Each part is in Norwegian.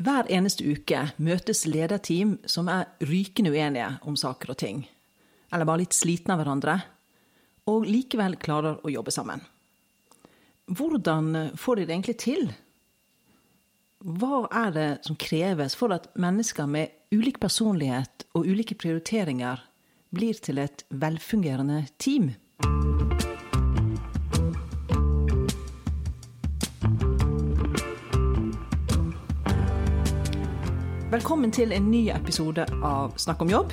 Hver eneste uke møtes lederteam som er rykende uenige om saker og ting, eller bare litt slitne av hverandre, og likevel klarer å jobbe sammen. Hvordan får de det egentlig til? Hva er det som kreves for at mennesker med ulik personlighet og ulike prioriteringer blir til et velfungerende team? Velkommen til en ny episode av Snakk om jobb.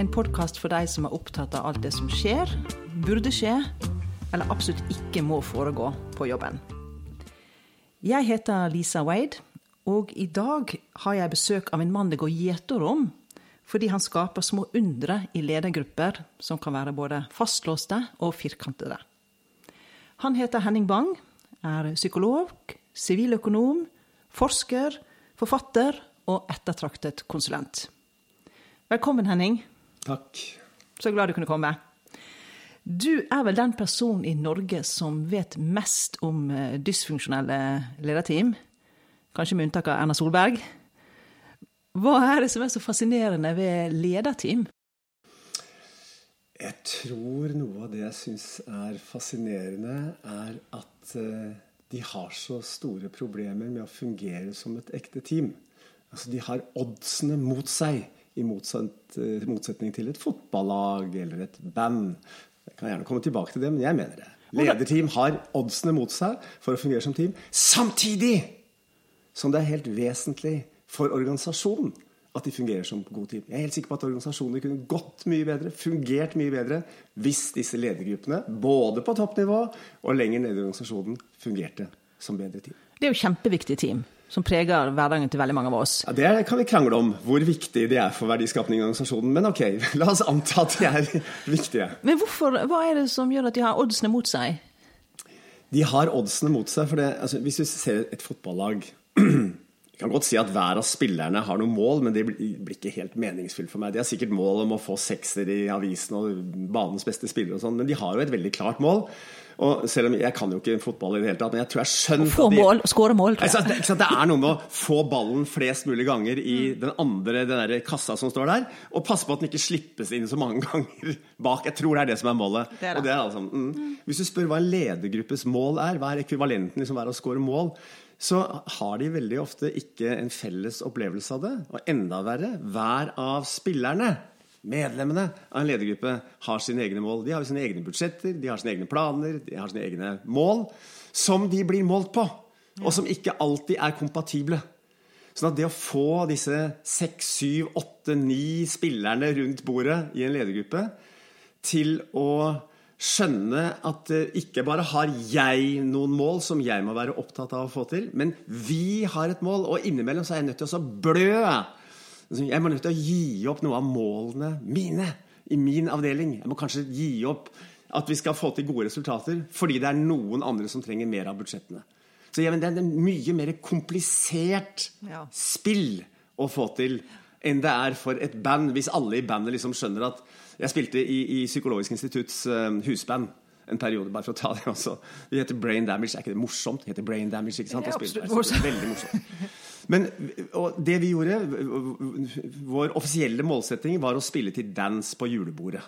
En podkast for deg som er opptatt av alt det som skjer, burde skje, eller absolutt ikke må foregå på jobben. Jeg heter Lisa Wade, og i dag har jeg besøk av en mann det går gjetord om, fordi han skaper små undre i ledergrupper som kan være både fastlåste og firkantede. Han heter Henning Bang, er psykolog, siviløkonom, forsker, forfatter og ettertraktet konsulent. Velkommen, Henning. Takk. Så glad du kunne komme. Du er vel den personen i Norge som vet mest om eh, dysfunksjonelle lederteam? Kanskje med unntak av Erna Solberg. Hva er det som er så fascinerende ved lederteam? Jeg tror noe av det jeg syns er fascinerende, er at eh, de har så store problemer med å fungere som et ekte team. Altså, de har oddsene mot seg, i eh, motsetning til et fotballag eller et band. Jeg kan gjerne komme tilbake til det, men jeg mener det. Lederteam har oddsene mot seg for å fungere som team, samtidig som det er helt vesentlig for organisasjonen at de fungerer som god team. Jeg er helt sikker på at organisasjoner kunne gått mye bedre, fungert mye bedre, hvis disse ledergruppene, både på toppnivå og lenger nede i organisasjonen, fungerte som bedre team. Det er jo kjempeviktig team som preger hverdagen til veldig mange av oss. Ja, Det kan vi krangle om, hvor viktig de er for verdiskapning i organisasjonen. Men ok, la oss anta at de er viktige. Men hvorfor, hva er det som gjør at de har oddsene mot seg? De har oddsene mot seg, for det, altså, hvis vi ser et fotballag Vi kan godt si at hver av spillerne har noen mål, men det blir ikke helt meningsfylt for meg. De har sikkert mål om å få sekser i avisen og banens beste spiller og sånn, men de har jo et veldig klart mål. Og selv om Jeg kan jo ikke fotball i det hele tatt, men jeg tror jeg skjønner Få mål skåre mål. Altså, det, det, er noe med å få ballen flest mulig ganger i mm. den andre den der kassa som står der, og passe på at den ikke slippes inn så mange ganger bak. Jeg tror det er det som er målet. Det er det. Og det er altså, mm. Hvis du spør hva en ledergruppes mål er, hva er ekvivalenten liksom er å skåre mål, så har de veldig ofte ikke en felles opplevelse av det. Og enda verre, hver av spillerne Medlemmene av en ledergruppe har sine egne mål. De har sine egne budsjetter, de har sine egne planer, de har sine egne mål, som de blir målt på, og som ikke alltid er kompatible. Sånn at det å få disse seks, syv, åtte, ni spillerne rundt bordet i en ledergruppe til å skjønne at ikke bare har jeg noen mål som jeg må være opptatt av å få til, men vi har et mål, og innimellom så er jeg nødt til å blø jeg må nødt til å gi opp noe av målene mine i min avdeling. Jeg må kanskje gi opp at vi skal få til gode resultater fordi det er noen andre som trenger mer av budsjettene. Så ja, Det er en mye mer komplisert ja. spill å få til enn det er for et band, hvis alle i bandet liksom skjønner at Jeg spilte i, i Psykologisk institutts uh, husband en periode, bare for å ta det også. Det heter Brain Damage. Er ikke det morsomt? Det heter Brain Damage, ikke sant? Det er absolutt morsomt. Veldig morsomt. Men det vi gjorde, vår offisielle målsetting var å spille til dance på julebordet.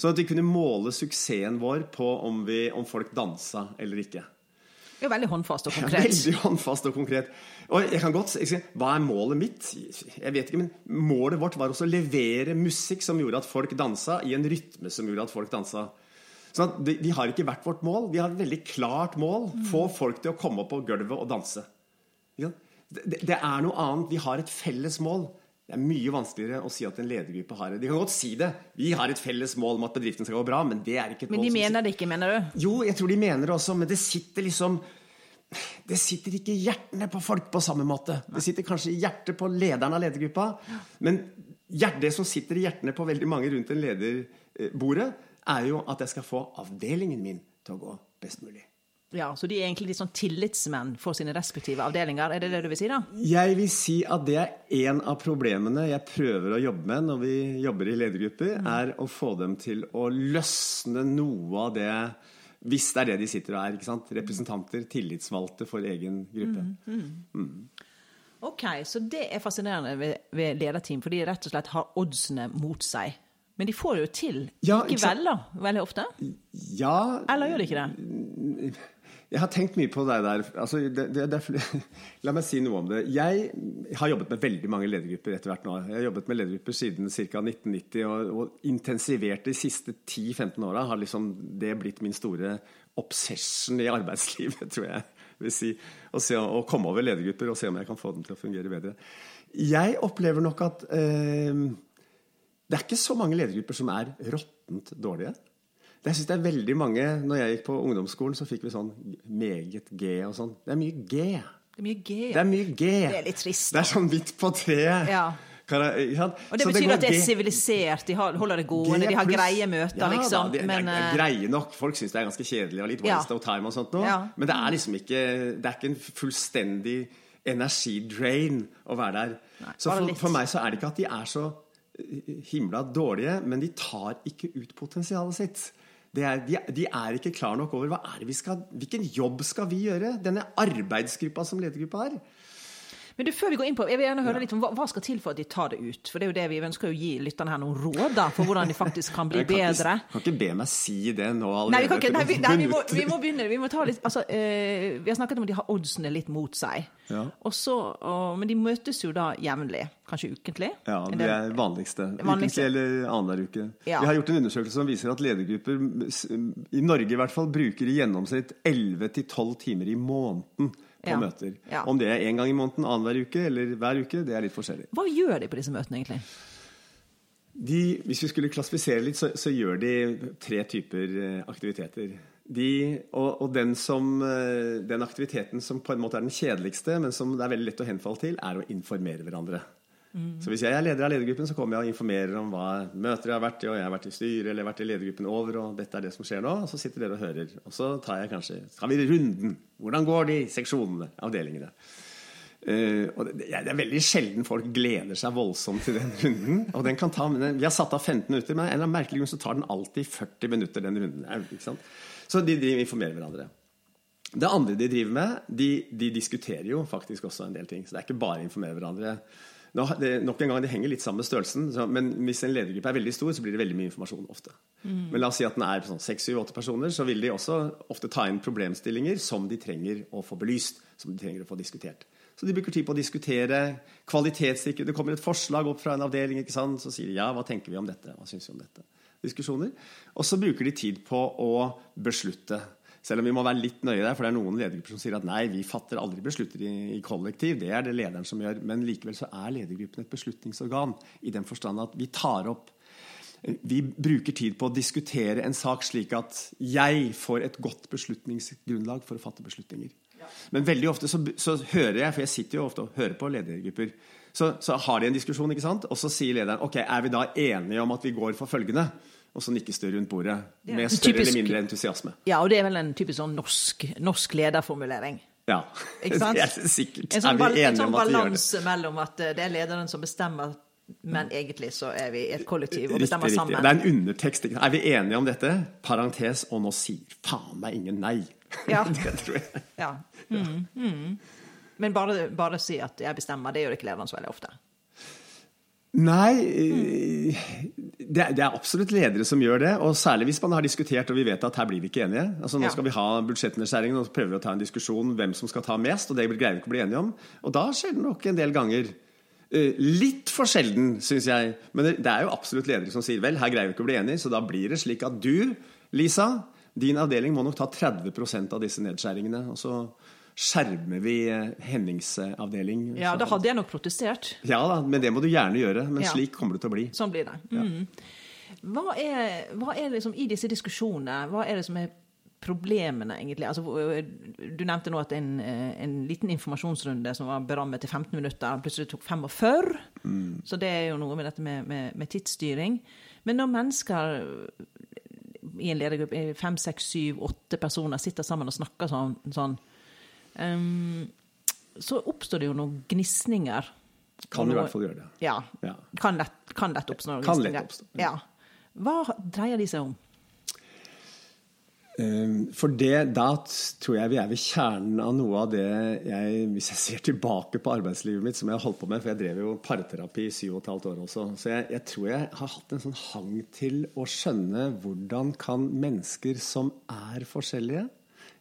Sånn at vi kunne måle suksessen vår på om, vi, om folk dansa eller ikke. Det er veldig håndfast og konkret. Ja, veldig håndfast og konkret. Og jeg kan godt si, Hva er målet mitt? Jeg vet ikke, men Målet vårt var også å levere musikk som gjorde at folk dansa, i en rytme som gjorde at folk dansa. Sånn at Vi har ikke hvert vårt mål. Vi har et veldig klart mål. Få folk til å komme opp på gulvet og danse. Det, det, er noe annet. Vi har et felles mål. Det er mye vanskeligere å si at en ledergruppe har det. De kan godt si det. Vi har et felles mål om at bedriften skal gå bra, men det er ikke et mål. Men de mener det ikke, mener du? Jo, jeg tror de mener det også, men det sitter liksom det sitter ikke i hjertene på folk på samme måte. Det sitter kanskje i hjertet på lederen av ledergruppa. Men det som sitter i hjertene på veldig mange rundt en lederbordet, er jo at jeg skal få avdelingen min til å gå best mulig. Ja, Så de er egentlig litt sånn tillitsmenn for sine respektive avdelinger? Er det det du vil si, da? Jeg vil si at det er en av problemene jeg prøver å jobbe med når vi jobber i ledergrupper, mm. er å få dem til å løsne noe av det Hvis det er det de sitter og er. ikke sant? Representanter, tillitsvalgte for egen gruppe. Mm. Mm. mm. Ok, Så det er fascinerende ved, ved lederteam, for de rett og slett har oddsene mot seg. Men de får det jo til Ja, ikke vel, da? Veldig ofte? Ja Eller gjør de ikke det? Jeg har tenkt mye på deg der. Altså, det, det, det, la meg si noe om det. Jeg har jobbet med veldig mange ledergrupper etter hvert nå. Jeg har jobbet med ledergrupper siden ca. 1990 og, og intensivert de siste 10-15 åra har liksom det blitt min store obsession i arbeidslivet, tror jeg vil si. Å, se, å komme over ledergrupper og se om jeg kan få dem til å fungere bedre. Jeg opplever nok at eh, det er ikke så mange ledergrupper som er råttent dårlige. Jeg synes det er veldig mange, når jeg gikk på ungdomsskolen, så fikk vi sånn meget G og sånn. Det er mye G. Det er mye G. Det er mye G. Det er litt trist, Det er sånn midt på treet. Ja. Jeg- sant? Og det betyr det at det er sivilisert, de holder det gående, de har greie møter, ja, liksom. Da, det, men det er eh, greie nok. Folk syns det er ganske kjedelig og litt Ja. of time og sånt nå. Ja. Men det er liksom ikke Det er ikke en fullstendig energidrain å være der. Nei, så for, for meg så er det ikke at de er så himla dårlige, men de tar ikke ut potensialet sitt. Det er, de, de er ikke klar nok over hva er det vi skal, hvilken jobb skal vi gjøre. Denne arbeidsgruppa som ledergruppa er. Men du, før vi går inn på, jeg vil gjerne høre litt om hva, hva skal til for at de tar det ut? For det er jo det vi ønsker å gi lytterne her noen råd da, for hvordan de faktisk kan bli Jeg kan bedre. Ikke, kan ikke be meg si det nå allerede. Nei, vi, kan ikke, nei, vi, nei, vi, må, vi må begynne. Vi, må ta litt, altså, eh, vi har snakket om at de har oddsene litt mot seg. Ja. Og så, og, men de møtes jo da jevnlig. Kanskje ukentlig. Ja, det er vanligste. vanligste. Ukentlig eller annenhver uke. Ja. Vi har gjort en undersøkelse som viser at ledergrupper, i Norge i hvert fall, bruker i gjennomsnitt 11-12 timer i måneden på Ja. møter. Om det er én gang i måneden, annenhver uke eller hver uke, det er litt forskjellig. Hva gjør de på disse møtene, egentlig? De, hvis vi skulle klassifisere litt, så, så gjør de tre typer eh, aktiviteter. De, og, og den, som, eh, den aktiviteten som på en måte er den kjedeligste, men som det er veldig lett å henfalle til, er å informere hverandre. Så hvis jeg er leder av ledergruppen, så kommer jeg og informerer om hva møter jeg har vært i, og jeg har vært i styret eller jeg har vært i ledergruppen over, og dette er det som skjer nå. Og så sitter dere og hører. Og så tar jeg kanskje Tar vi runden? Hvordan går de seksjonene? Avdelingene? Uh, og det, det er veldig sjelden folk gleder seg voldsomt til den runden. Og den kan ta, Vi har satt av 15 minutter, men av en eller annen merkelig grunn så tar den alltid 40 minutter, den runden. Ikke sant? Så de, de informerer hverandre. Det andre de driver med, de, de diskuterer jo faktisk også en del ting. Så det er ikke bare å informere hverandre. Nå, det, nok en gang, Det henger litt sammen med størrelsen, så, men hvis en ledergruppe er veldig stor, så blir det veldig mye informasjon ofte. Men la oss si at den er sånn 6-7-8 personer, så vil de også ofte ta inn problemstillinger som de trenger å få belyst, som de trenger å få diskutert. Så de bruker tid på å diskutere, kvalitetssikre. Det kommer et forslag opp fra en avdeling, ikke sant? så sier de ja, hva tenker vi om dette? Hva syns vi om dette? Diskusjoner. Og så bruker de tid på å beslutte. Selv om vi må være litt nøye der, for det er noen ledergrupper som sier at nei, vi fatter aldri beslutter i, i kollektiv. Det er det lederen som gjør. Men likevel så er ledergruppen et beslutningsorgan i den forstand at vi tar opp vi bruker tid på å diskutere en sak slik at jeg får et godt beslutningsgrunnlag for å fatte beslutninger. Men veldig ofte så, så hører jeg, for jeg sitter jo ofte og hører på ledergrupper, så, så har de en diskusjon, ikke sant? og så sier lederen ok, er vi da enige om at vi går for følgende? Og så nikkes det rundt bordet Det er med større typisk- eller mindre entusiasme. Ja, og det er vel en typisk sånn norsk, norsk lederformulering. Ja, det er sikkert. En sånn, er vi en enige sånn om at vi gjør det? balanse mellom at eh, det er lederen som bestemmer, men egentlig så er vi et kollektiv og bestemmer riktig. sammen. Det er en undertekst. ikke? Er vi enige om dette? Parentes, og nå sier faen meg ingen nei. Ja. det tror jeg. Ja. Mm, mm. Men bare, bare si at jeg bestemmer, det gjør ikke lederen så veldig ofte. Nei eh, det er, absolutt ledere som gjør det. Og særlig hvis man har diskutert og vi vet at her blir vi ikke enige. Altså Nå skal vi ha budsjettnedskjæringen og så prøver å ta en diskusjon om hvem som skal ta mest. Og det greier vi ikke å bli enige om. Og da skjer det nok en del ganger. Eh, Litt for sjelden, syns jeg. Men det det er jo absolutt ledere som sier vel, her greier vi ikke å bli enige. Så da blir det slik at du, Lisa, din avdeling må nok ta 30% av disse nedskjæringene. Og så skjermer vi eh, Hennings eh, avdeling. Ja, da hadde jeg nok protestert. ja da, men det må du gjerne gjøre. Men Ja. slik kommer det til å bli. Sånn blir det. Mm. Hva er, hva er liksom i disse diskusjonene, hva er det som er problemene, egentlig? Altså, du nevnte nå at en, eh, en liten informasjonsrunde som var berammet til 15 minutter, plutselig tok 45. Så det er jo noe med dette med, med, med tidsstyring. Men når mennesker i en ledergruppe, fem, seks, syv, åtte personer, sitter sammen og snakker sånn, sånn så oppstår det jo noen gnisninger. Kan i hvert fall gjøre det. Ja. Ja. Kan, lett, kan lett oppstå noen Kan gnisninger. oppstå, Ja. Hva dreier de seg om? For det, da tror jeg vi er ved kjernen av noe av det jeg Hvis jeg ser tilbake på arbeidslivet mitt, som jeg har holdt på med, for jeg drev jo parterapi i syv og et halvt år også, så jeg, jeg, tror jeg har hatt en sånn hang til å skjønne hvordan kan mennesker som er forskjellige,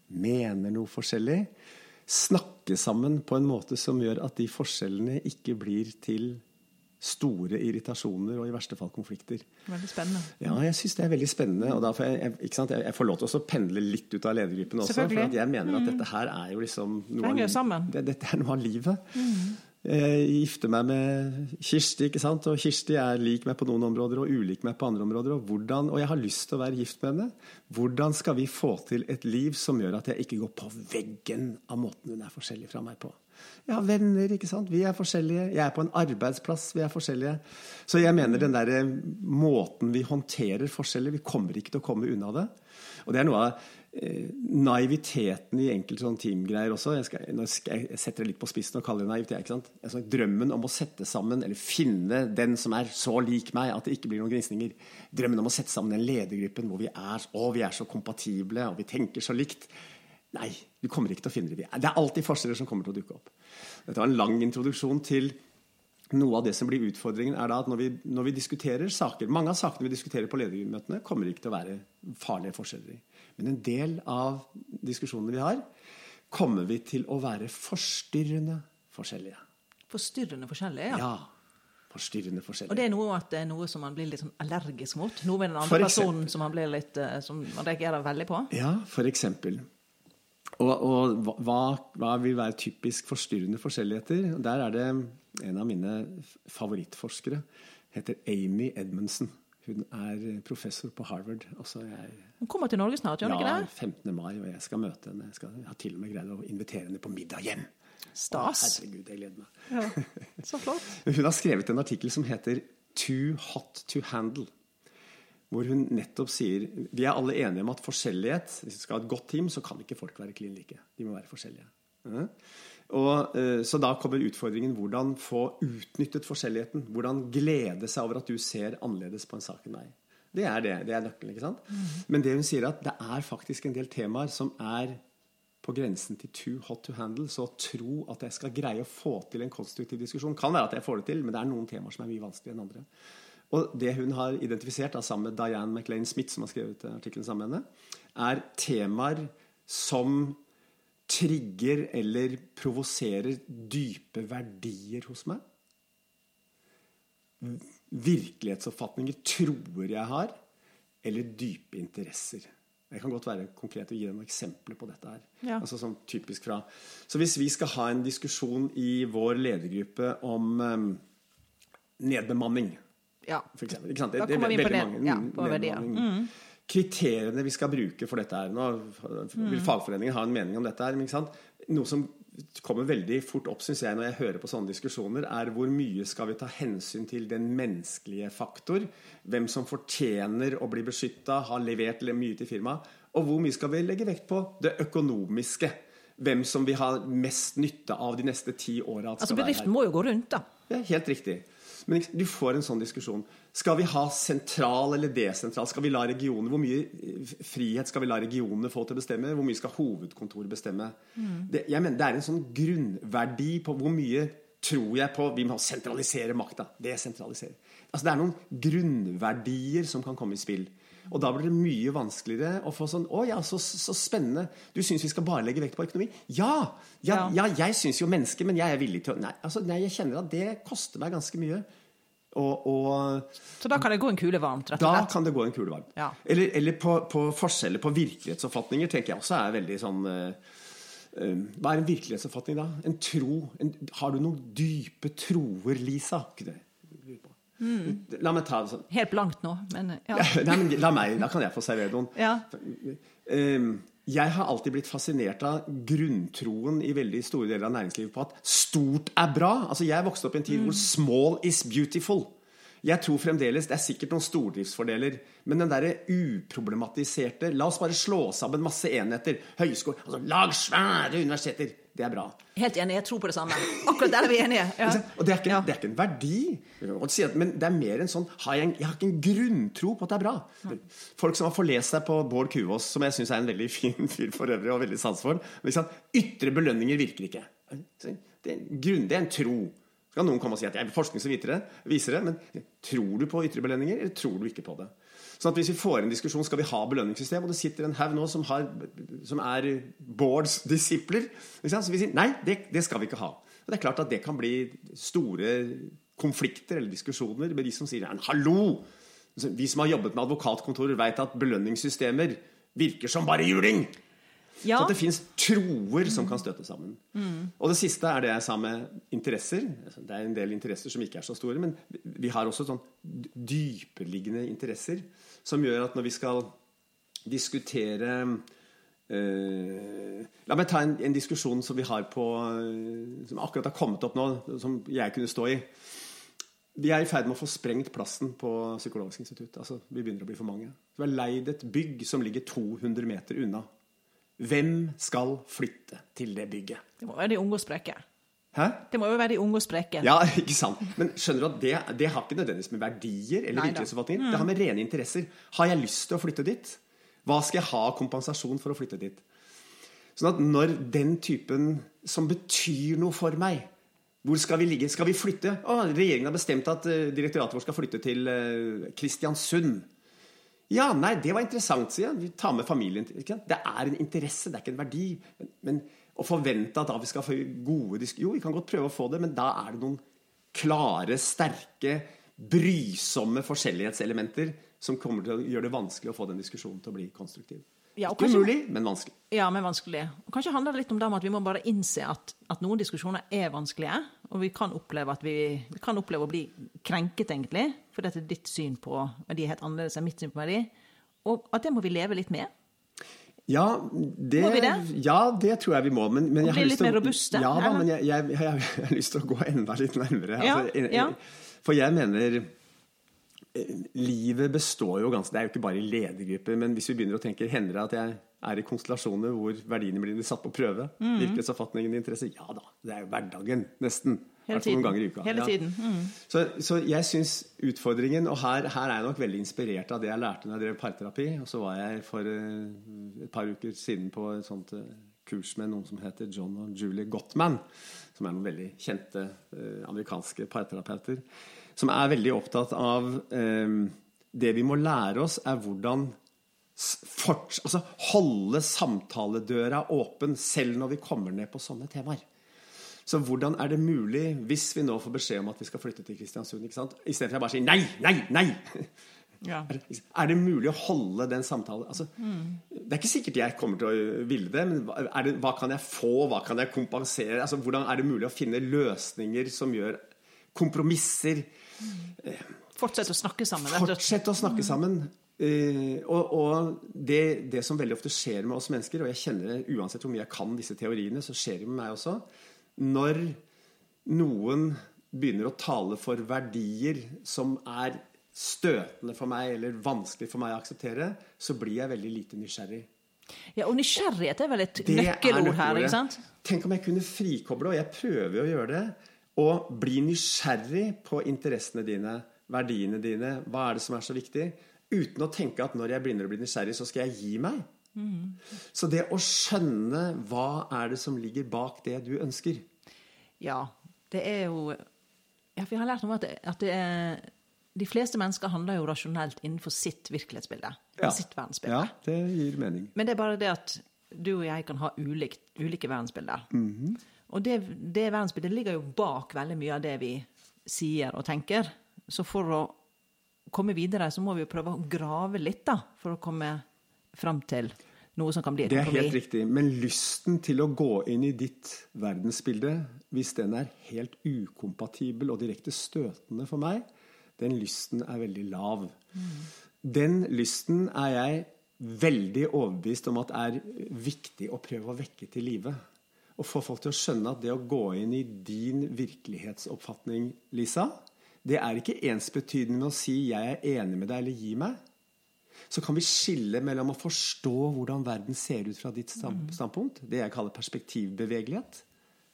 mener noe forskjellig, snakke sammen på en måte som gjør at de forskjellene ikke blir til store irritasjoner og i verste fall konflikter. Veldig spennende. Ja, jeg syns det er veldig spennende. og får jeg, sant, jeg, får lov til å pendle litt ut av ledergruppen også. For jeg mener at mm. dette her er jo liksom noe av, det, dette er noe av livet. Mm. Jeg gifter meg med Kirsti, ikke sant? og Kirsti er lik meg på noen områder og ulik meg på andre områder. Og, hvordan, og jeg har lyst til å være gift med henne. Hvordan skal vi få til et liv som gjør at jeg ikke går på veggen av måten hun er forskjellig fra meg på? Jeg har venner, ikke sant. Vi er forskjellige. Jeg er på en arbeidsplass, vi er forskjellige. Så jeg mener den der måten vi håndterer forskjeller Vi kommer ikke til å komme unna det. Og det er noe av eh, naiviteten i enkelte sånn teamgreier også. Jeg, skal, jeg, setter det litt på spissen og kaller det naivt. ikke sant? Altså, drømmen om å sette sammen, eller finne den som er så lik meg at det ikke blir noen gnisninger. Drømmen om å sette sammen den ledergruppen hvor vi er, å, vi er så kompatible og vi tenker så likt. Nei, du kommer ikke til å finne det. Det er alltid forskjeller som kommer til å dukke opp. Dette var en lang introduksjon til noe av det som blir utfordringen, er da at når vi, når vi diskuterer saker Mange av sakene vi diskuterer på ledermøtene, kommer ikke til å være farlige forskjeller i. Men en del av diskusjonene vi har, kommer vi til å være forstyrrende forskjellige. Forstyrrende forskjellige, ja. ja. Forstyrrende forskjellige. Og det er noe at det er noe som man blir litt sånn allergisk mot? Noe med den andre personen som man, blir litt, eh, som man reagerer veldig på? Ja, for eksempel. Og, og hva, hva, vil være typisk forstyrrende forskjelligheter? Der er det en av mine favorittforskere. Heter Amy Edmundsen. Hun er professor på Harvard. Jeg, hun kommer til Norge snart, gjør hun ja, ikke det? 15. mai, og jeg skal møte henne. Jeg, skal, jeg har til og med greid å invitere henne på middag hjem. Stas. Å, herregud, jeg gleder meg. Ja, så flott. hun har skrevet en artikkel som heter 'Too hot to handle' hvor hun nettopp sier Vi er alle enige om at forskjellighet Hvis vi skal ha et godt team, så kan ikke folk være klin like. De må være forskjellige. Og, eh, så da kommer utfordringen hvordan få utnyttet forskjelligheten. Hvordan glede seg over at du ser annerledes på en sak enn meg. Det er det. Det er nøkkelen. ikke sant? Mm. Men det hun sier at det er faktisk en del temaer som er på grensen til too hot to handle. Så å tro at jeg skal greie å få til en konstruktiv diskusjon Kan være at jeg får det til, men det er noen temaer som er mye vanskeligere enn andre. Og det hun har identifisert da, sammen med Diane McLean Smith, som har skrevet artikkelen sammen med henne, er temaer som trigger eller provoserer dype verdier hos meg. Virkelighetsoppfatninger tror jeg har, eller dype interesser. Jeg kan godt være konkret og gi deg noen eksempler på dette. her. Ja. Altså sånn typisk fra. Så hvis vi skal ha en diskusjon i vår ledergruppe om um, nedbemanning ja. For eksempel, ikke sant? Det, da kommer vi på det. Mange, ja, på verdier. Mm. Kriteriene vi skal bruke for dette her Nå vil mm. fagforeningen ha en mening om dette her. Men ikke sant? Noe som kommer veldig fort opp synes jeg, når jeg hører på sånne diskusjoner, er hvor mye skal vi ta hensyn til den menneskelige faktor? Hvem som fortjener å bli beskytta, har levert mye til firmaet. Og hvor mye skal vi legge vekt på det økonomiske? Hvem som vil ha mest nytte av de neste ti åra. Altså, bedriften må jo gå rundt, da. Ja, helt riktig. Men du får en sånn diskusjon. Skal vi ha sentral eller desentral? Skal vi la regionene, Hvor mye eh, frihet skal vi la regionene få til å bestemme? Hvor mye skal hovedkontoret bestemme? Mm. Det, jeg mener, det er en sånn grunnverdi på hvor mye tror jeg på Vi må sentralisere makta. Desentralisere. Altså, det er noen grunnverdier som kan komme i spill. Og da blir det mye vanskeligere å få sånn Å ja, så, så spennende. Du syns vi skal bare legge vekt på økonomi? Ja! Ja, ja jeg syns jo mennesker, men jeg er villig til å nei, altså, nei, jeg kjenner at det koster meg ganske mye. Og, og, så da kan det gå en kule varmt? rett og slett? Da kan det gå en kule varmt. Ja. Eller, eller på, på, forskjeller på virkelighetsoppfatninger tenker jeg også er veldig sånn uh, uh, Hva er en virkelighetsoppfatning da? En tro? En, har du noen dype troer, Lisa? Ikke det? Mm. La meg ta sånn. Helt blankt nå, men ja. Nei, men la meg, Da kan jeg få servere noen. Ja. Ehm, jeg har alltid blitt fascinert av grunntroen i veldig store deler av næringslivet på at stort er bra. Altså Jeg vokste opp i en tid mm. hvor small is beautiful. Jeg tror fremdeles det er sikkert noen stordriftsfordeler, men den derre uproblematiserte La oss bare slå sammen masse enheter. Høyskole altså Lag svære universiteter. Det er bra. Helt enig. Jeg tror på det samme. Akkurat der er vi enige. Ja. Og det er, ikke, det er, ikke, en verdi, men det er mer en sånn har jeg, jeg, har ikke en grunntro på at det er bra. Folk som har forlest seg på Bård Kuvås, som jeg syns er en veldig fin fyr for øvrig, og veldig sans for, liksom, ytre belønninger virker ikke. Det er, grunn, det er en tro. Så kan noen komme og si at jeg er forskning som viser det, men tror du på ytre belønninger, eller tror du ikke på det? Sånn at Hvis vi får en diskusjon skal vi ha belønningssystem, og det sitter en haug nå som, har, som, er Bårds disipler, så vi sier nei, det, det, skal vi ikke ha. Og Det er klart at det kan bli store konflikter eller diskusjoner med de som sier hallo! Vi som har jobbet med advokatkontorer, vet at belønningssystemer virker som bare juling! Ja. Så det fins troer som kan støte sammen. Mm. Og det siste er det jeg sa med interesser. Det er en del interesser som ikke er så store, men vi har også sånn dypereliggende interesser som gjør at når vi skal diskutere uh, La meg ta en, en, diskusjon som vi har på uh, Som akkurat har kommet opp nå, som jeg kunne stå i. Vi er i ferd med å få sprengt plassen på Psykologisk institutt. Altså, vi begynner å bli for mange. Vi har leid et bygg som ligger 200 meter unna. Hvem skal flytte til det bygget? Det må være de unge og spreke. Hæ? Det må jo være de unge og spreke. Ja, ikke sant. Men skjønner du at det, det har ikke nødvendigvis med verdier eller virkelighetsoppfatninger mm. Det har med rene interesser. Har jeg lyst til å flytte dit? Hva skal jeg ha kompensasjon for å flytte dit? Sånn at når den typen som betyr noe for meg Hvor skal vi ligge? Skal vi flytte? Å, regjeringen har bestemt at uh, direktoratet vårt skal flytte til uh, Kristiansund. Ja, nei, det var interessant, sier jeg. Vi tar med familien. Det er en interesse, det er ikke en verdi. Men, men og forvente at da vi skal få gode diskusjoner Jo, vi kan godt prøve å få det, men da er det noen klare, sterke, brysomme forskjellighetselementer som kommer til å gjøre det vanskelig å få den diskusjonen til å bli konstruktiv. Ja, Ikke umulig, men vanskelig. Ja, men vanskelig. Og kanskje handler det litt om det at vi må bare innse at, at, noen diskusjoner er vanskelige. Og vi kan oppleve at vi, vi kan oppleve å bli krenket, egentlig, For dette er ditt syn på verdi er helt annerledes enn mitt syn på verdi. Og at det må vi leve litt med. Ja det, må vi det? Ja, det tror jeg vi må. Men, men jeg bli litt mer robuste? Ja da, men jeg, jeg, jeg, jeg, har lyst til å gå enda litt nærmere. Ja, altså, ja. For jeg mener eh, Livet består jo ganske Det er jo ikke bare i ledergrupper, men hvis vi begynner å tenke Hender det at jeg er i konstellasjoner hvor verdiene blir satt på prøve? Mm. Virkelighetsoppfatningen, interesse? Ja da. Det er jo hverdagen, nesten. Hele tiden. Noen ganger i uka. Hele tiden. Mm. Så, så, jeg syns utfordringen Og her, her, er jeg nok veldig inspirert av det jeg lærte når jeg drev parterapi. Og så var jeg for uh, et par uker siden på et sånt uh, kurs med noen som heter John og Julie Gottman. Som er noen veldig kjente uh, amerikanske parterapeuter. Som er veldig opptatt av Det vi må lære oss, er hvordan fort, altså holde samtaledøra åpen selv når vi kommer ned på sånne temaer. Så hvordan er det mulig, hvis vi nå får beskjed om at vi skal flytte til Kristiansund, ikke sant? istedenfor å bare si nei, nei, nei? Ja. Er, det, er, det, mulig å holde den samtalen? Altså, mm. Det er ikke sikkert jeg kommer til å ville det, men det, hva kan jeg få? Hva kan jeg kompensere? Altså, hvordan er det mulig å finne løsninger som gjør kompromisser? Mm. Fortsette å snakke sammen. Fortsette å snakke sammen. Uh, og, og det, det, som veldig ofte skjer med oss mennesker, og jeg kjenner det uansett hvor mye jeg kan disse teoriene, så skjer det med meg også, når noen begynner å tale for verdier som er støtende for meg eller vanskelig for meg å akseptere, så blir jeg veldig lite nysgjerrig. Ja, Og nysgjerrighet er vel et nøkkelord her? ikke sant? Tenk om jeg kunne frikoble, og jeg prøver å gjøre det, og bli nysgjerrig på interessene dine, verdiene dine, hva er det som er så viktig, uten å tenke at når jeg begynner å bli nysgjerrig, så skal jeg gi meg. Mm. Så det å skjønne hva er det som ligger bak det du ønsker Ja, det er jo ja, Vi har lært om at, det, at det er, de fleste mennesker handler jo rasjonelt innenfor sitt virkelighetsbilde. Ja. Sitt verdensbilde. Ja, det gir mening. Men det er bare det at du og jeg kan ha ulikt, ulike verdensbilder. Mm -hmm. Og det, det verdensbildet ligger jo bak veldig mye av det vi sier og tenker. Så for å komme videre, så må vi jo prøve å grave litt, da, for å komme fram til noe som kan bli et kompromiss. Det er helt riktig. Men lysten til å gå inn i ditt verdensbilde, hvis den er helt ukompatibel og direkte støtende for meg, den lysten er veldig lav. Mm. Den lysten er jeg veldig overbevist om at er viktig å prøve å vekke til live. Og få folk til å skjønne at det å gå inn i din virkelighetsoppfatning, Lisa, det er ikke ensbetydende med å si 'jeg er enig med deg' eller 'gi meg' så kan vi skille mellom å forstå hvordan verden ser ut fra ditt standpunkt, det jeg kaller perspektivbevegelighet,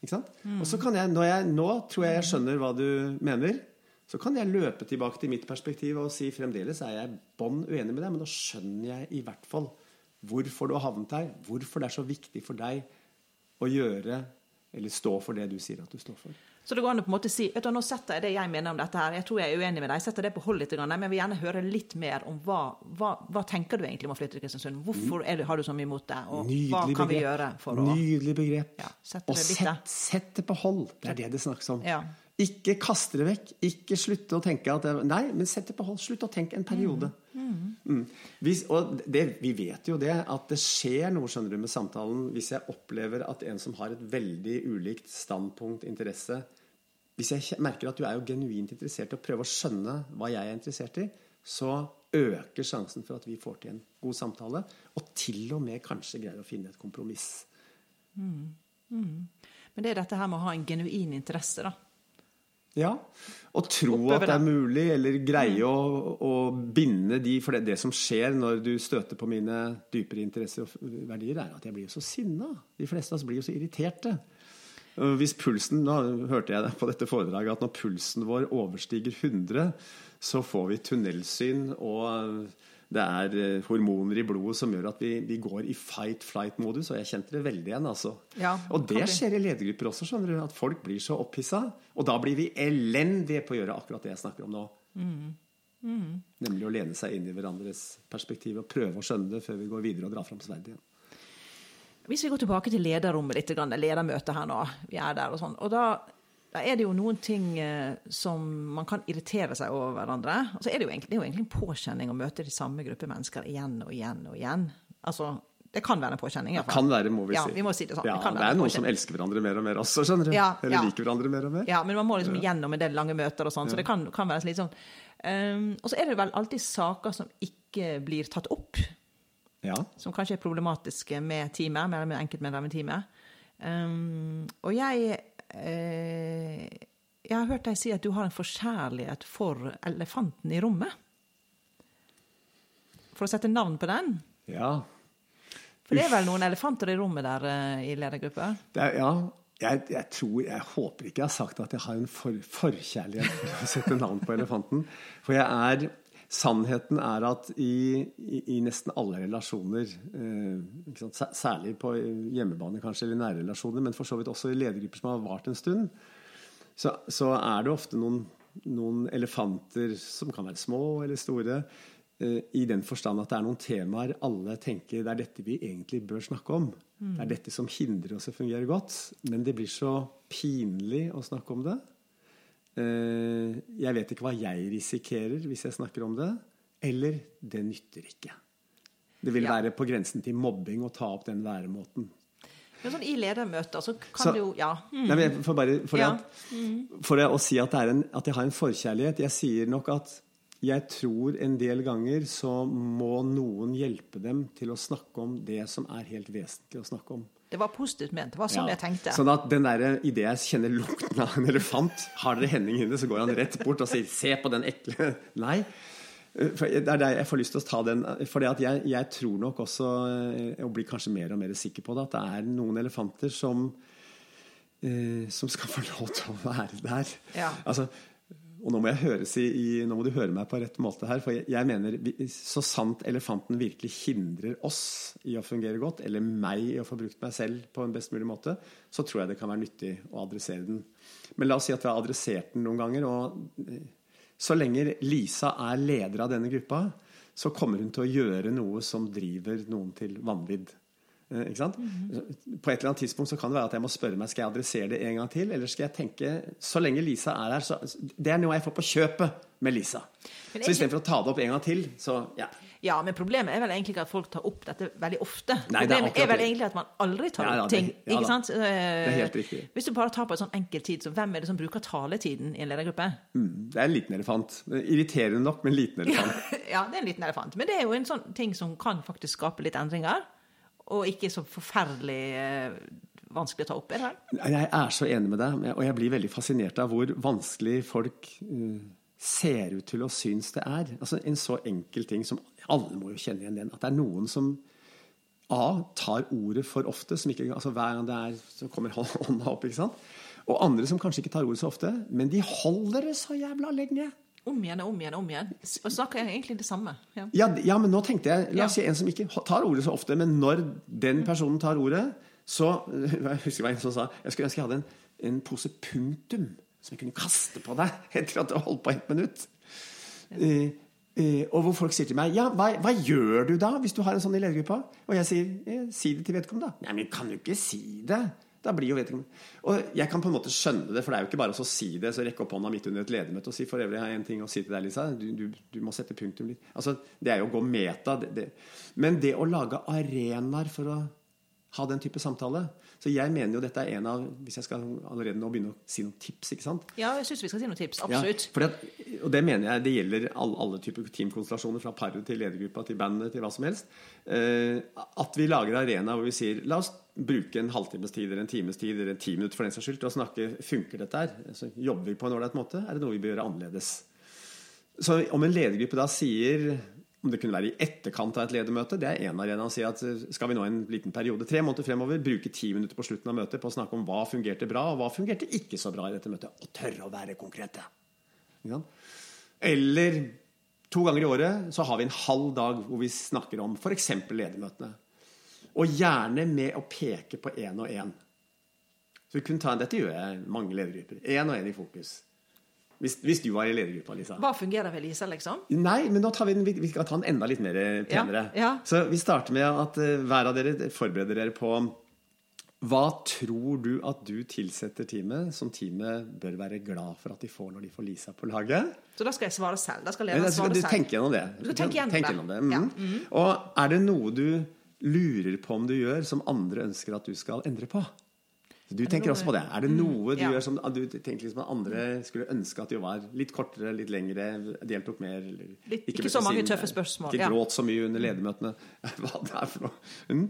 Ikke sant? Mm. Og så kan jeg, når jeg, nå tror jeg jeg skjønner hva du mener. Så kan jeg løpe tilbake til mitt perspektiv og si fremdeles er jeg bånn uenig med deg, men da skjønner jeg i hvert fall hvorfor du har havnet her. Hvorfor det er så viktig for deg å gjøre eller stå for det du sier at du står for. Så det går an å på en måte si vet du, nå setter jeg det jeg mener om dette her, jeg tror jeg er uenig med deg, jeg setter det på hold litt, men jeg vil gjerne høre litt mer om hva, hva, hva tenker du egentlig om å flytte til Kristiansund? Hvorfor du, har du så mye imot det, og Nydelig hva kan begrep. vi gjøre for å Nydelig begrep. Ja, og sett, sett, det på hold. Det er det det snakkes om. Ja. Ikke kaste det vekk. Ikke slutte å tenke at det, Nei, men sett det på hold. Slutt å tenke en periode. Mm. Mm. Vi, og det, vi vet jo det, at det skjer noe skjønner du, med samtalen hvis jeg opplever at en som har et veldig ulikt standpunkt, interesse Hvis jeg merker at du er jo genuint interessert i å prøve å skjønne hva jeg er interessert i, så øker sjansen for at vi får til en god samtale, og til og med kanskje greier å finne et kompromiss. Mm. Mm. Men det er dette her med å ha en genuin interesse, da. Ja, og tro at det er mulig, eller greie mm. å, å, binde de For det, det, som skjer når du støter på mine dypere interesser og verdier, er at jeg blir jo så sinna. De fleste av oss blir jo så irriterte. Hvis pulsen, Nå hørte jeg på dette foredraget at når pulsen vår overstiger 100, så får vi tunnelsyn og det er eh, hormoner i blodet som gjør at vi, vi går i fight-flight-modus. Og jeg kjente det veldig igjen. altså. Ja, og det skjer i ledergrupper også. skjønner du, At folk blir så opphissa. Og da blir vi elendige på å gjøre akkurat det jeg snakker om nå. Mm. Mm. Nemlig å lene seg inn i hverandres perspektiv og prøve å skjønne det før vi går videre og drar fram sverdet igjen. Hvis vi går tilbake til lederrommet litt, ledermøtet her nå. Vi er der og sånn. Og da da er det jo noen ting eh, som man kan irritere seg over hverandre. Og så er det, jo egentlig, det er jo egentlig en påkjenning å møte de samme gruppe mennesker igjen og igjen og igjen. Altså, det kan være en påkjenning. Det kan være, må vi ja, si. Vi må si det sånn. Ja, det, det er noen som elsker hverandre mer og mer også, skjønner du. Ja, Eller ja. liker hverandre mer og mer. Ja, men man må liksom gjennom en del lange møter og sånn, så det kan, kan være litt sånn. Um, og så er det vel alltid saker som ikke blir tatt opp. Ja. Som kanskje er problematiske med teamet, med enkeltmedlemmer i teamet. Um, og jeg Jeg har hørt deg si at du har en forkjærlighet for elefanten i rommet. For å sette navn på den? Ja. For det er vel noen elefanter i rommet der eh, i ledergruppa? Ja. Jeg, jeg, tror, jeg håper ikke jeg har sagt at jeg har en for, forkjærlighet for å sette navn på elefanten. For jeg er Sannheten er at i, i, i nesten alle relasjoner, eh, særlig på hjemmebane kanskje, eller nære relasjoner, men for så vidt også i ledergrupper som har vart en stund, så, så er det ofte noen, noen, elefanter som kan være små eller store, eh, i den forstand at det er noen temaer alle tenker det er dette vi egentlig bør snakke om. Mm. Det er dette som hindrer oss å fungere godt. Men det blir så pinlig å snakke om det. Eh, jeg vet ikke hva jeg risikerer hvis jeg snakker om det. Eller det nytter ikke. Det vil ja. være på grensen til mobbing å ta opp den væremåten. Men sånn I ledermøter så kan så, du jo Ja. Mm. Nei, for, bare, for, ja. At, mm. for å si at, en, at, jeg har en forkjærlighet Jeg sier nok at jeg tror en del ganger så må noen hjelpe dem til å snakke om det som er helt vesentlig å snakke om. Det var positivt ment. Det var sånn ja. jeg tenkte. Sånn at den der, Idet jeg kjenner lukten av en elefant, har dere Henning inne, så går han rett bort og sier 'se på den ekle'. Nei. For det er der jeg får lyst til å ta den. For jeg, jeg, tror nok også, eh, og blir kanskje mer og mer sikker på det, at det er noen elefanter som, eh, som skal få lov til å være der. Ja. Altså, og nå må, i, nå må, du høre meg på rett måte her. For jeg, jeg, mener, så sant elefanten virkelig hindrer oss i å fungere godt, eller meg i å få brukt meg selv på en best mulig måte, så tror jeg det kan være nyttig å adressere den. Men la oss si at vi har adressert den noen ganger. Og eh, så lenge Lisa er leder av denne gruppa, så kommer hun til å gjøre noe som driver noen til vanvidd. Eh, ikke sant? -hmm. På et eller annet tidspunkt så kan det være at jeg må spørre meg skal jeg adressere det en gang til. Eller skal jeg tenke så lenge Lisa er her så, Det er noe jeg får på kjøpet med Lisa. Så istedenfor å ta det opp en gang til, så ja. Ja, men problemet er vel egentlig ikke at folk tar opp dette veldig ofte. Nei, problemet er, er, vel egentlig at man aldri tar opp ja, ting. Ja, ikke sant? Det er helt riktig. Hvis du bare tar på en sånn enkel tid, så hvem er det som bruker taletiden i en ledergruppe? Mm, det er en liten elefant. Irriterende nok, men en liten elefant. ja, det er en liten elefant. Men det er jo en sånn ting som kan faktisk skape litt endringer og ikke så forferdelig eh, vanskelig å ta opp? Er det? Jeg er så enig med deg, og jeg blir veldig fascinert av hvor vanskelig folk uh, ser ut til å synes det er. Altså En så enkel ting som Alle må jo kjenne igjen den. At det er noen som A. tar ordet for ofte, som ikke, altså hver gang det er, så kommer hånda opp. ikke sant? Og andre som kanskje ikke tar ordet så ofte, men de holder det så jævla lenge. Om igjen og om igjen. om igjen. Og snakker egentlig det samme. Ja. Ja, ja. men nå tenkte jeg La oss si en som ikke tar ordet så ofte, men når den personen tar ordet, så Jeg husker det en som sa jeg skulle ønske jeg hadde en, en pose punktum som jeg kunne kaste på deg etter at du har holdt på ett minutt. Ja. Uh, uh, og hvor folk sier til meg ja, hva, hva, gjør du da hvis du har en sånn i ledergruppa? Og jeg sier eh, si det til vedkommende, da. Nei, men kan du ikke si det? Da blir jo vedkommende Og jeg kan på en måte skjønne det, for det er jo ikke bare å si det, så rekke opp hånda midt under et ledermøte og si for øvrig har jeg en ting å si til deg, Lisa. Du, du, du må sette punktum litt. Altså, det er jo å gå meta. Det, det. Men det å lage arenaer for å ha den type samtale Så jeg mener jo dette er en av Hvis jeg skal allerede nå begynne å si noen tips, ikke sant? Ja, jeg syns vi skal si noen tips. Absolutt. Ja, at, og det mener jeg det gjelder alle, alle typer teamkonstellasjoner, fra paret til ledergruppa til bandet til hva som helst. Eh, at vi lager arena hvor vi sier La oss bruke en halvtimes tid eller en times tid eller en ti minutter for den saks skyld til å snakke funker dette her. Så jobber vi på en ålreit måte? Er det noe vi bør gjøre annerledes? Så om en ledergruppe da sier om det kunne være i etterkant av et ledermøte, det er én arena å si at skal vi nå en liten periode, tre måneder fremover, bruke ti minutter på slutten av møtet på å snakke om hva fungerte bra, og hva fungerte ikke så bra i dette møtet. Og tørre å være konkrete. Eller to ganger i året så har vi en halv dag hvor vi snakker om f.eks. ledermøtene. Og gjerne med å peke på én og én. Så vi kunne ta, Dette gjør jeg mange ledergrupper. Én og én i fokus. Hvis, hvis, du var i ledergruppa, Lisa. Hva fungerer ved Lisa, liksom? Nei, men nå tar vi, den, vi skal ta den enda litt mer penere. Ja, ja. Så vi starter med at uh, hver av dere forbereder dere på hva tror du at du tilsetter teamet, som teamet bør være glad for at de får når de får Lisa på laget? Så da skal jeg svare selv? Da skal lederen svare selv? Du tenker gjennom det. Du skal tenke gjennom, tenk gjennom det. Mm. Ja. Mm. Og er det noe du lurer på om du gjør, som andre ønsker at du skal endre på. Du tenker også på det. Er det mm, noe du ja. gjør som du tenker liksom at andre skulle ønske at de var litt kortere, litt lengre, deltok mer? Litt, ikke, ikke så mange tøffe spørsmål. Ikke gråt så mye under ledermøtene. Hva det er for noe. Mm.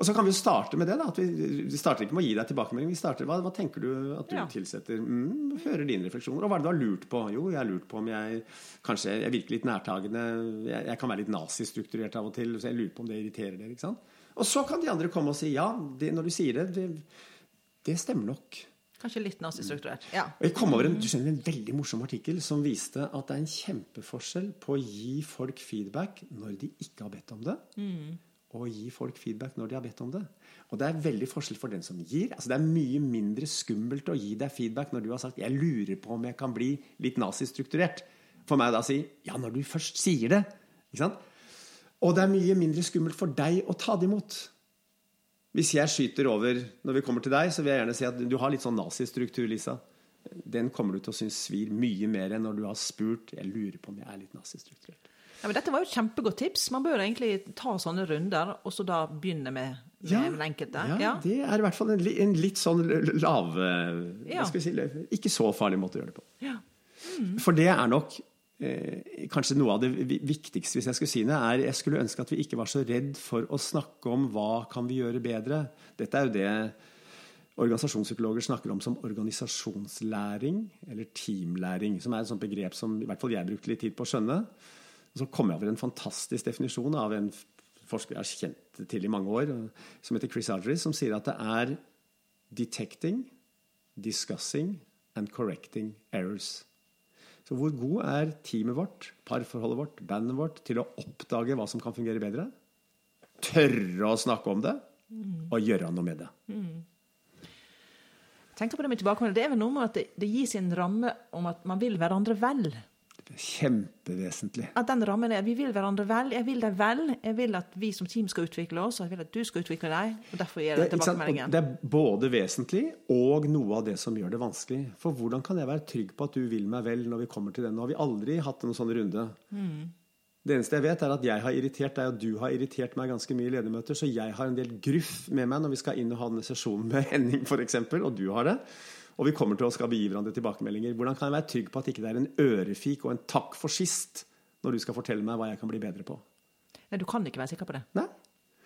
Og så kan vi jo starte med det. da, Vi, vi starter ikke med å gi deg tilbakemelding. vi starter, Hva, hva tenker du at du ja. tilsetter? Mm, hører dine refleksjoner. Og hva er det du har lurt på? Jo, jeg har lurt på om jeg kanskje jeg virker litt nærtagende. Jeg, jeg kan være litt nazistrukturert av og til. Så jeg lurer på om det irriterer dere. ikke sant? Og så kan de andre komme og si ja, det, når du sier det, det, det stemmer nok. Kanskje litt nazistrukturert. Ja. Og jeg kom over en, en, veldig morsom artikkel som viste at det er en kjempeforskjell på å gi folk feedback når de ikke har bedt om det. Mm å gi folk feedback når de har bedt om det. Og det er veldig forskjell for den som gir. Altså Det er mye mindre skummelt å gi deg feedback når du har sagt 'jeg lurer på om jeg kan bli litt nazistrukturert'. For meg da å si 'ja, når du først sier det'. Ikke sant? Og det er mye mindre skummelt for deg å ta det imot. Hvis jeg skyter over når vi kommer til deg, så vil jeg gjerne si at du har litt sånn nazistruktur, Lisa. Den kommer du til å synes svir mye mer enn når du har spurt 'jeg lurer på om jeg er litt nazistrukturert'. Ja, men dette var jo et kjempegodt tips. Man bør egentlig ta sånne runder, og så da begynne med, med ja, den enkelte. Ja, ja, det er i hvert fall en, en litt sånn lav ja. si, Ikke så farlig måte å gjøre det på. Ja. Mm. For det er nok eh, kanskje noe av det viktigste, hvis jeg skulle si det, er jeg skulle ønske at vi ikke var så redd for å snakke om hva kan vi gjøre bedre. Dette er jo det organisasjonspsykologer snakker om som organisasjonslæring, eller teamlæring, som er et sånt begrep som i hvert fall jeg brukte litt tid på å skjønne. Og så kom jeg over en fantastisk definisjon av en forsker jeg har kjent til i mange år, som heter Chris Audrey, som sier at det er detecting, discussing and correcting errors. Så hvor god er teamet vårt, parforholdet vårt, bandet vårt til å oppdage hva som kan fungere bedre? Tørre å snakke om det, og gjøre noe med det. Mm. Tenk på Det med tilbakemelding. Det er vel noe med at det, det gis en ramme om at man vil hverandre vel. Kjempevesentlig. At den rammen er Vi vil hverandre vel. Jeg vil deg vel. Jeg vil at vi som team skal utvikle oss, og jeg vil at du skal utvikle deg. og Derfor gir jeg tilbakemeldingen. Det er både vesentlig og noe av det som gjør det vanskelig. For hvordan kan jeg være trygg på at du vil meg vel når vi kommer til den? Nå har vi aldri hatt en sånn runde. Mm. Det eneste jeg vet, er at jeg har irritert deg, og du har irritert meg ganske mye i ledermøter, så jeg har en del gruff med meg når vi skal inn og ha denne sesjonen med Henning, f.eks., og du har det og vi kommer til å skal gi hverandre tilbakemeldinger. Hvordan kan jeg være trygg på at ikke det er en ørefik og en takk for sist når du skal fortelle meg hva jeg kan bli bedre på? Nei, Du kan ikke være sikker på det? Nei.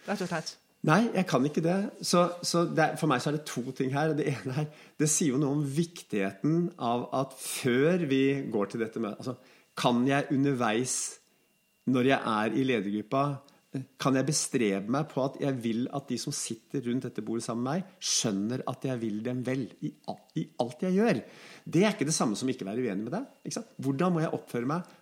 Rett og slett? Nei, jeg kan ikke det. Så, så det, for meg så er det to ting her. Det ene er, det sier jo noe om viktigheten av at før vi går til dette møtet altså, Kan jeg underveis, når jeg er i ledergruppa, kan jeg bestrebe meg på at jeg vil at de som sitter rundt dette bordet sammen med meg, skjønner at jeg vil dem vel i, i alt jeg gjør? Det er ikke det samme som ikke være uenig med deg. Hvordan må jeg oppføre meg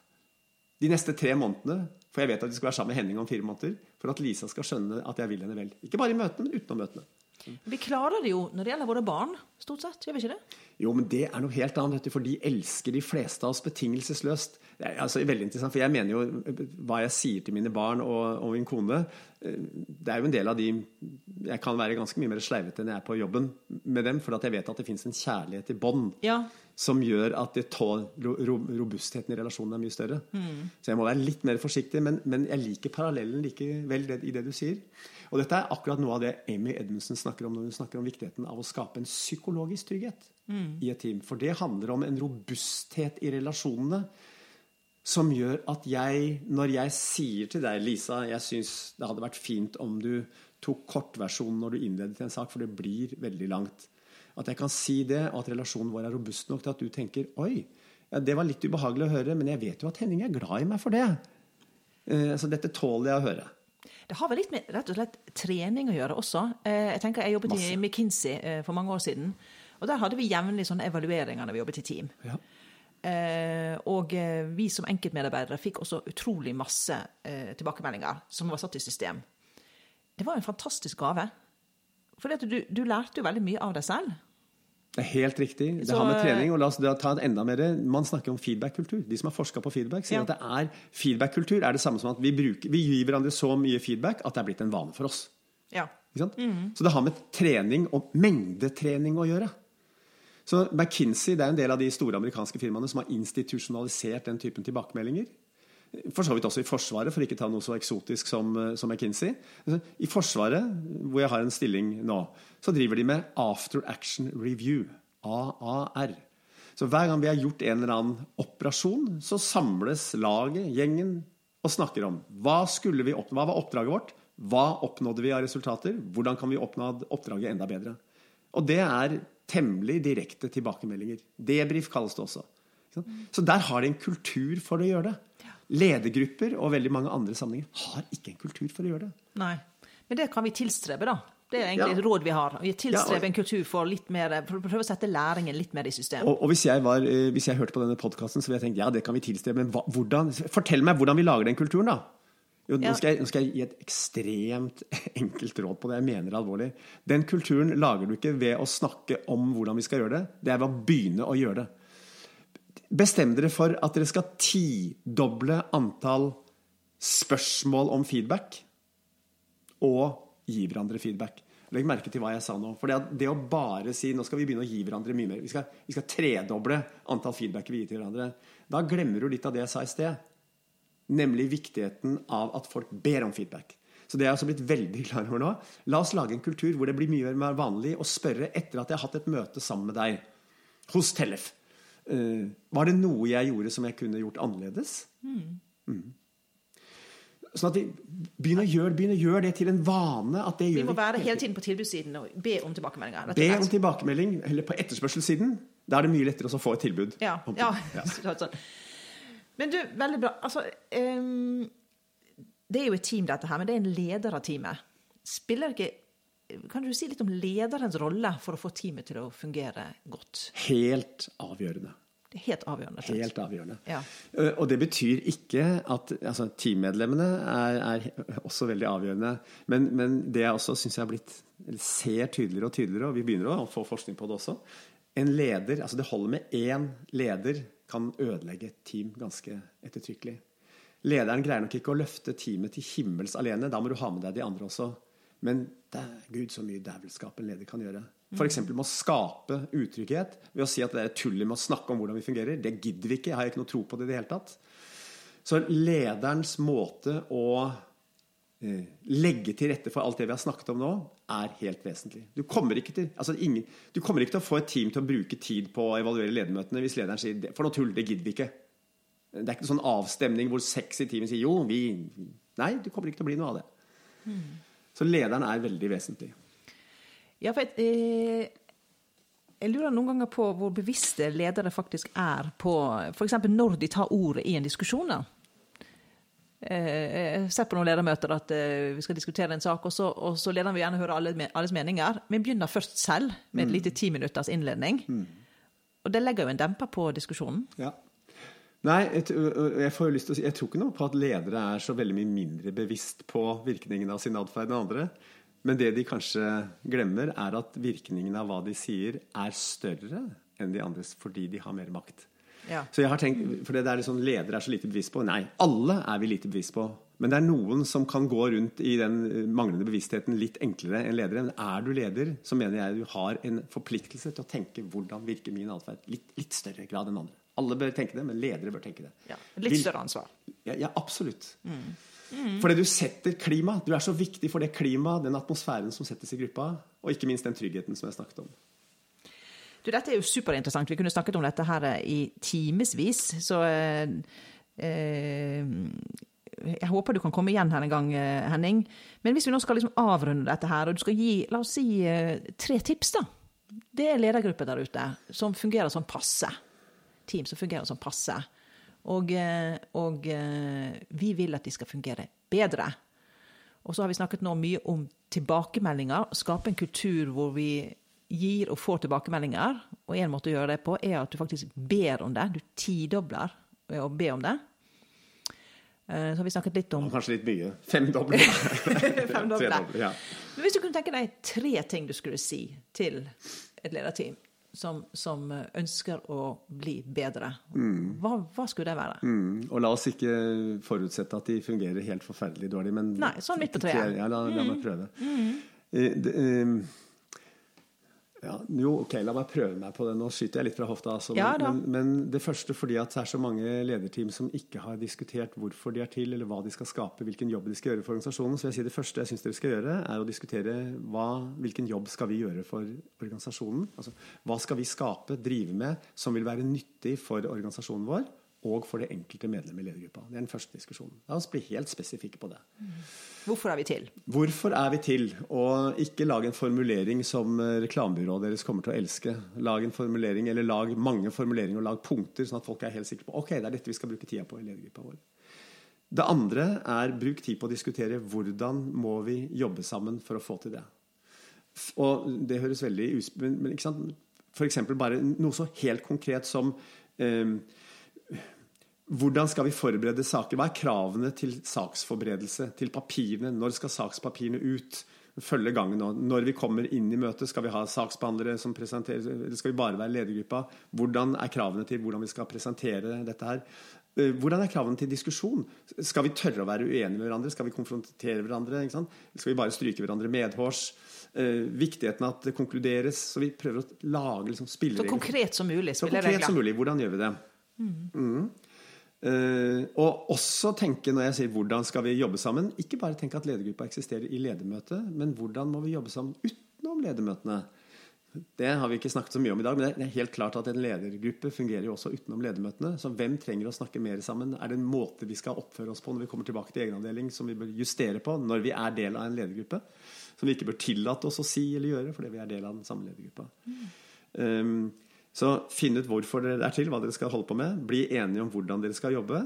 de neste tre månedene, for jeg vet at vi skal være sammen med Henning om fire måneder, for at Lisa skal skjønne at jeg vil henne vel? Ikke bare i møtene, men utenom møtene. Vi klarer det jo når det gjelder våre barn, stort sett. Gjør vi ikke det? Jo, men det er noe helt annet, for de elsker de fleste av oss betingelsesløst. Det er altså veldig interessant, for jeg mener jo hva jeg sier til mine barn og, og, min kone Det er jo en del av de Jeg kan være ganske mye mer sleivete enn jeg er på jobben med dem, for jeg vet at det fins en kjærlighet i bånd ja. Som gjør at det robustheten i relasjonen er mye større. Mm. Så jeg må være litt mer forsiktig, men, men jeg liker parallellen likevel i det du sier. Og dette er akkurat noe av det Amy Edmundsen snakker om når hun snakker om viktigheten av å skape en psykologisk trygghet mm. i et team. For det handler om en robusthet i relasjonene som gjør at jeg, når jeg sier til deg, Lisa, jeg syns det hadde vært fint om du tok kortversjonen når du innledet en sak, for det blir veldig langt. At jeg kan si det, og at relasjonen vår er robust nok til at du tenker Oi, ja, det var litt ubehagelig å høre, men jeg vet jo at Henning er glad i meg for det. Eh, så dette tåler jeg å høre. Det har vel litt med rett og slett trening å gjøre også. Eh, jeg tenker jeg jobbet Masse. i McKinsey eh, for mange år siden. Og der hadde vi jevnlig sånne evalueringer når vi jobbet i team. Ja. Eh, og vi som enkeltmedarbeidere fikk også utrolig masse eh, tilbakemeldinger som var satt i system. Det var en fantastisk gave. For du, du, lærte jo veldig mye av deg selv. Det er helt riktig. Det Så, har med trening og la oss ta et enda mer, Man snakker om feedback-kultur. De som har forska på feedback, sier ja. at det er feedback-kultur er det samme som at vi, bruker, vi gir hverandre så mye feedback at det er blitt en vane for oss. Ja. Mm. Så det har med trening og mengdetrening å gjøre. Så McKinsey det er en del av de store amerikanske firmaene som har institusjonalisert den typen tilbakemeldinger. For så vidt også i Forsvaret, for ikke å ta noe så eksotisk som, eh, som, McKinsey. Altså, I Forsvaret, hvor jeg har en stilling nå, så driver de med After Action Review. AAR. Så hver gang vi har gjort en eller annen operasjon, så samles laget, gjengen, og snakker om hva, skulle vi oppnå, hva var oppdraget vårt, hva oppnådde vi av resultater, hvordan kan vi oppnå oppdraget enda bedre. Og det er temmelig direkte tilbakemeldinger. Debrif kalles det også. Så der har de en kultur for å gjøre det. Ledergrupper og veldig mange andre sammenhenger har ikke en kultur for å gjøre det. Nei, Men det kan vi tilstrebe, da. Det er egentlig ja. et råd vi har. Vi tilstreber ja, og, en kultur for, litt mer, for å prøve å sette læringen litt mer i system. Og, og hvis, jeg var, eh, hvis, jeg hørte på denne podkasten, så ville jeg tenkt ja, det kan vi tilstrebe. Men hva, hvordan, fortell meg hvordan vi lager den kulturen, da. Jo, nå, skal jeg, nå, skal jeg, gi et ekstremt enkelt råd på det. Jeg mener det alvorlig. Den kulturen lager du ikke ved å snakke om hvordan vi skal gjøre det. Det er ved å begynne å gjøre det. Bestem dere for at dere skal tidoble antall spørsmål om feedback og gi hverandre feedback. Legg merke til hva jeg sa nå. For det, å bare si nå skal vi begynne å gi hverandre mye mer Vi skal, vi skal tredoble antall feedback vi gir til hverandre. Da glemmer du litt av det jeg sa i sted. Nemlig viktigheten av at folk ber om feedback. Så det er jeg også blitt veldig klar over nå. La oss lage en kultur hvor det blir mye mer vanlig å spørre etter at jeg har hatt et møte sammen med deg hos Tellef. Uh, var det noe jeg gjorde som jeg kunne gjort annerledes? Mm. Mm. Sånn at vi begynner å, gjøre, begynner å gjøre det til en vane. vi må være hele tiden på tilbudssiden og be om tilbakemeldinger. Be om tilbakemelding, eller på etterspørselssiden. Da er det mye lettere å få et tilbud. Ja, ja. ja. Sånn. Men du, veldig bra. Altså, um, det er jo et team, dette her, men det er en leder av teamet. Spiller ikke Kan du si litt om lederens rolle for å få teamet til å fungere godt? Helt avgjørende. Helt avgjørende. Slett. Helt avgjørende. Ja. Uh, og det betyr ikke at altså, Teammedlemmene er, er, også veldig avgjørende. Men, men det jeg også syns jeg har blitt ser tydeligere og tydeligere, og vi begynner å få forskning på det også En leder, altså Det holder med én leder kan ødelegge et team ganske ettertrykkelig. Lederen greier nok ikke å løfte teamet til himmels alene. Da må du ha med deg de andre også. Men det er Gud så mye dævelskap en leder kan gjøre. F.eks. med å skape utrygghet ved å si at det er tullet med å snakke om hvordan vi fungerer. Det gidder vi ikke. Jeg har ikke noe tro på det i det hele tatt. Så lederens måte å Eh, legge til rette for alt det vi har snakket om nå, er helt vesentlig. Du kommer, til, altså ingen, du kommer ikke til å få et team til å bruke tid på å evaluere ledermøtene hvis lederen sier for noe tull, det gidder vi ikke. Det er ikke en sånn avstemning hvor seks i teamet sier jo, vi Nei, du kommer ikke til å bli noe av det. Mm. Så lederen er veldig vesentlig. Ja, for jeg, eh, jeg lurer noen ganger på hvor bevisste ledere faktisk er på f.eks. når de tar ordet i en diskusjon. da. eh, sett på noen ledermøter at eh, vi skal diskutere en sak, og så, og så lederen vil gjerne høre alle, alles meninger. Vi begynner først selv med et mm. lite ti minutters innledning. Mm. Og det legger jo en demper på diskusjonen. Ja. Nei, jeg, jeg, får lyst til å si, jeg tror ikke noe på at ledere er så veldig mye mindre bevisst på virkningen av sin atferd enn andre. Men det de kanskje glemmer, er at virkningen av hva de sier, er større enn de andres fordi de har mer makt. Ja. Så jeg har tenkt, for det er liksom Ledere er så lite bevisst på. Nei, alle er vi lite bevisst på. Men det er noen som kan gå rundt i den manglende bevisstheten litt enklere enn ledere. Men er du leder, så mener jeg du har en forpliktelse til å tenke hvordan virker min atferd. Litt, litt større grad enn andre. Alle bør tenke det, men ledere bør tenke det. Ja, litt større ansvar. Ja, ja absolutt. Mm. Mm. Fordi du setter klima. Du er så viktig for det klimaet, den atmosfæren som settes i gruppa, og ikke minst den tryggheten som jeg snakket om. Du, dette er jo superinteressant. Vi kunne snakket om dette her i timevis. Så eh, eh, jeg håper du kan komme igjen her en gang, eh, Henning. Men hvis vi nå skal liksom avrunde dette her, og du skal gi la oss si, eh, tre tips, da. Det er ledergrupper der ute som fungerer som passe. Team som fungerer som passe. Og, eh, og vi vil at de skal fungere bedre. Og så har vi snakket nå mye om tilbakemeldinger. Skape en kultur hvor vi gir og får tilbakemeldinger, og en måte å gjøre det på, er at du faktisk ber om det. Du tidobler ved å be om det. Eh, så har vi snakket litt om Kanskje litt mye. Femdoble. Femdoble. ja. Men hvis du kunne tenke deg tre ting du skulle si til et lederteam som, som ønsker å bli bedre, mm. hva, hva, skulle det være? Mm. Og la oss ikke forutsette at de fungerer helt forferdelig dårlig, men Nei, sånn midt på treet. Ja, la, la meg mm. prøve. Mm. Uh, det, uh, ja, jo, ok, La meg prøve meg på det. Nå skyter jeg litt fra hofta. Altså, ja, men, men, det første fordi at det er så mange lederteam som ikke har diskutert hvorfor de er til, eller hva de skal skape, hvilken jobb de skal gjøre for organisasjonen. Så jeg sier det første jeg syns dere skal gjøre, er å diskutere hva, hvilken jobb skal vi gjøre for organisasjonen. Altså, hva skal vi skape, drive med, som vil være nyttig for organisasjonen vår? Og for det enkelte medlem i ledergruppa. Det er den første diskusjonen. La oss bli helt spesifikke på det. Hvorfor er vi til? Hvorfor er vi til? Og ikke lag en formulering som eh, reklamebyrået deres kommer til å elske. Lag en formulering, eller lag mange formuleringer og lag punkter, sånn at folk er helt sikre på ok, det er dette vi skal bruke tida på i ledergruppa vår. Det andre er bruk tid på å diskutere hvordan må vi jobbe sammen for å få til det. Og det høres veldig ut Men ikke sant? f.eks. bare noe så helt konkret som eh, hvordan skal vi forberede saker? Hva er kravene til saksforberedelse? Til papirene? Når skal sakspapirene ut? Følge gangen nå. Når vi kommer inn i møtet, skal vi ha saksbehandlere som presenterer Eller skal vi bare være ledergruppa? Hvordan er kravene til hvordan vi skal presentere dette her? Eh, hvordan er kravene til diskusjon? Skal vi tørre å være uenige med hverandre? Skal vi konfrontere hverandre? Skal vi bare stryke hverandre medhårs? Eh, viktigheten av at det konkluderes. Så vi prøver å lage liksom, spilleregler. Så konkret som mulig. Så konkret som mulig. Hvordan gjør vi det? Mm. Mm. Uh, og også tenke når jeg sier hvordan skal vi jobbe sammen, ikke bare tenke at ledergruppa eksisterer i ledermøtet, men hvordan må vi jobbe sammen utenom ledermøtene. Det har vi ikke snakket så mye om i dag, men det er helt klart at en ledergruppe fungerer jo også utenom ledermøtene. Så hvem trenger å snakke mer sammen? Er det en måte vi skal oppføre oss på når vi kommer tilbake til egenavdeling, som vi bør justere på når vi er del av en ledergruppe? Som vi ikke bør tillate oss å si eller gjøre fordi vi er del av den samme ledergruppa. Mm. Um, så finn ut hvorfor dere er til, hva dere skal holde på med. Bli enige om hvordan dere skal jobbe.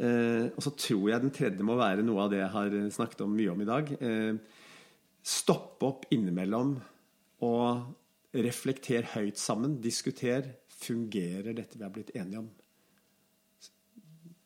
Eh, og så tror jeg den tredje må være noe av det jeg har snakket om mye om i dag. Eh, stopp opp innimellom og reflekter høyt sammen. Diskuter. Fungerer dette vi har blitt enige om?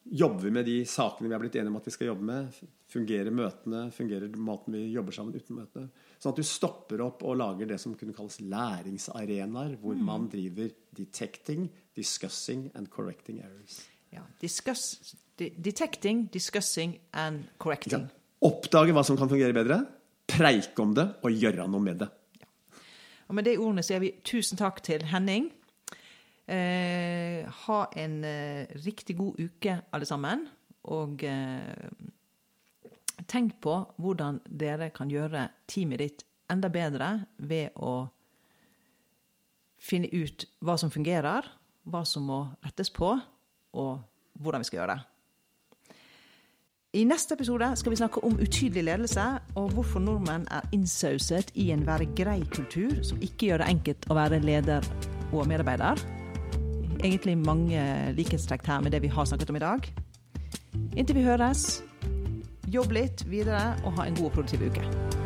Jobber vi med de sakene vi har blitt enige om at vi skal jobbe med? Fungerer møtene? Fungerer måten vi jobber sammen uten møtene? Sånn at du stopper opp og lager det som kunne kalles læringsarenaer, hvor mm. man driver detecting, discussing and correcting errors. Ja, discuss, detecting, discussing and correcting. Ja. Oppdage hva som kan fungere bedre, preike om det og gjøre noe med det. Ja. Og Med de ordene sier vi tusen takk til Henning. Eh, ha en eh, riktig god uke, alle sammen. Og eh, Tenk på hvordan dere kan gjøre teamet ditt enda bedre ved å finne ut hva som fungerer, hva som må rettes på, og hvordan vi skal gjøre det. I neste episode skal vi snakke om utydelig ledelse, og hvorfor nordmenn er innsauset i en være grei-kultur som ikke gjør det enkelt å være leder og medarbeider. Egentlig mange likhetstrekk her med det vi har snakket om i dag. Inntil vi høres, jobb litt videre og ha en god og produktiv uke.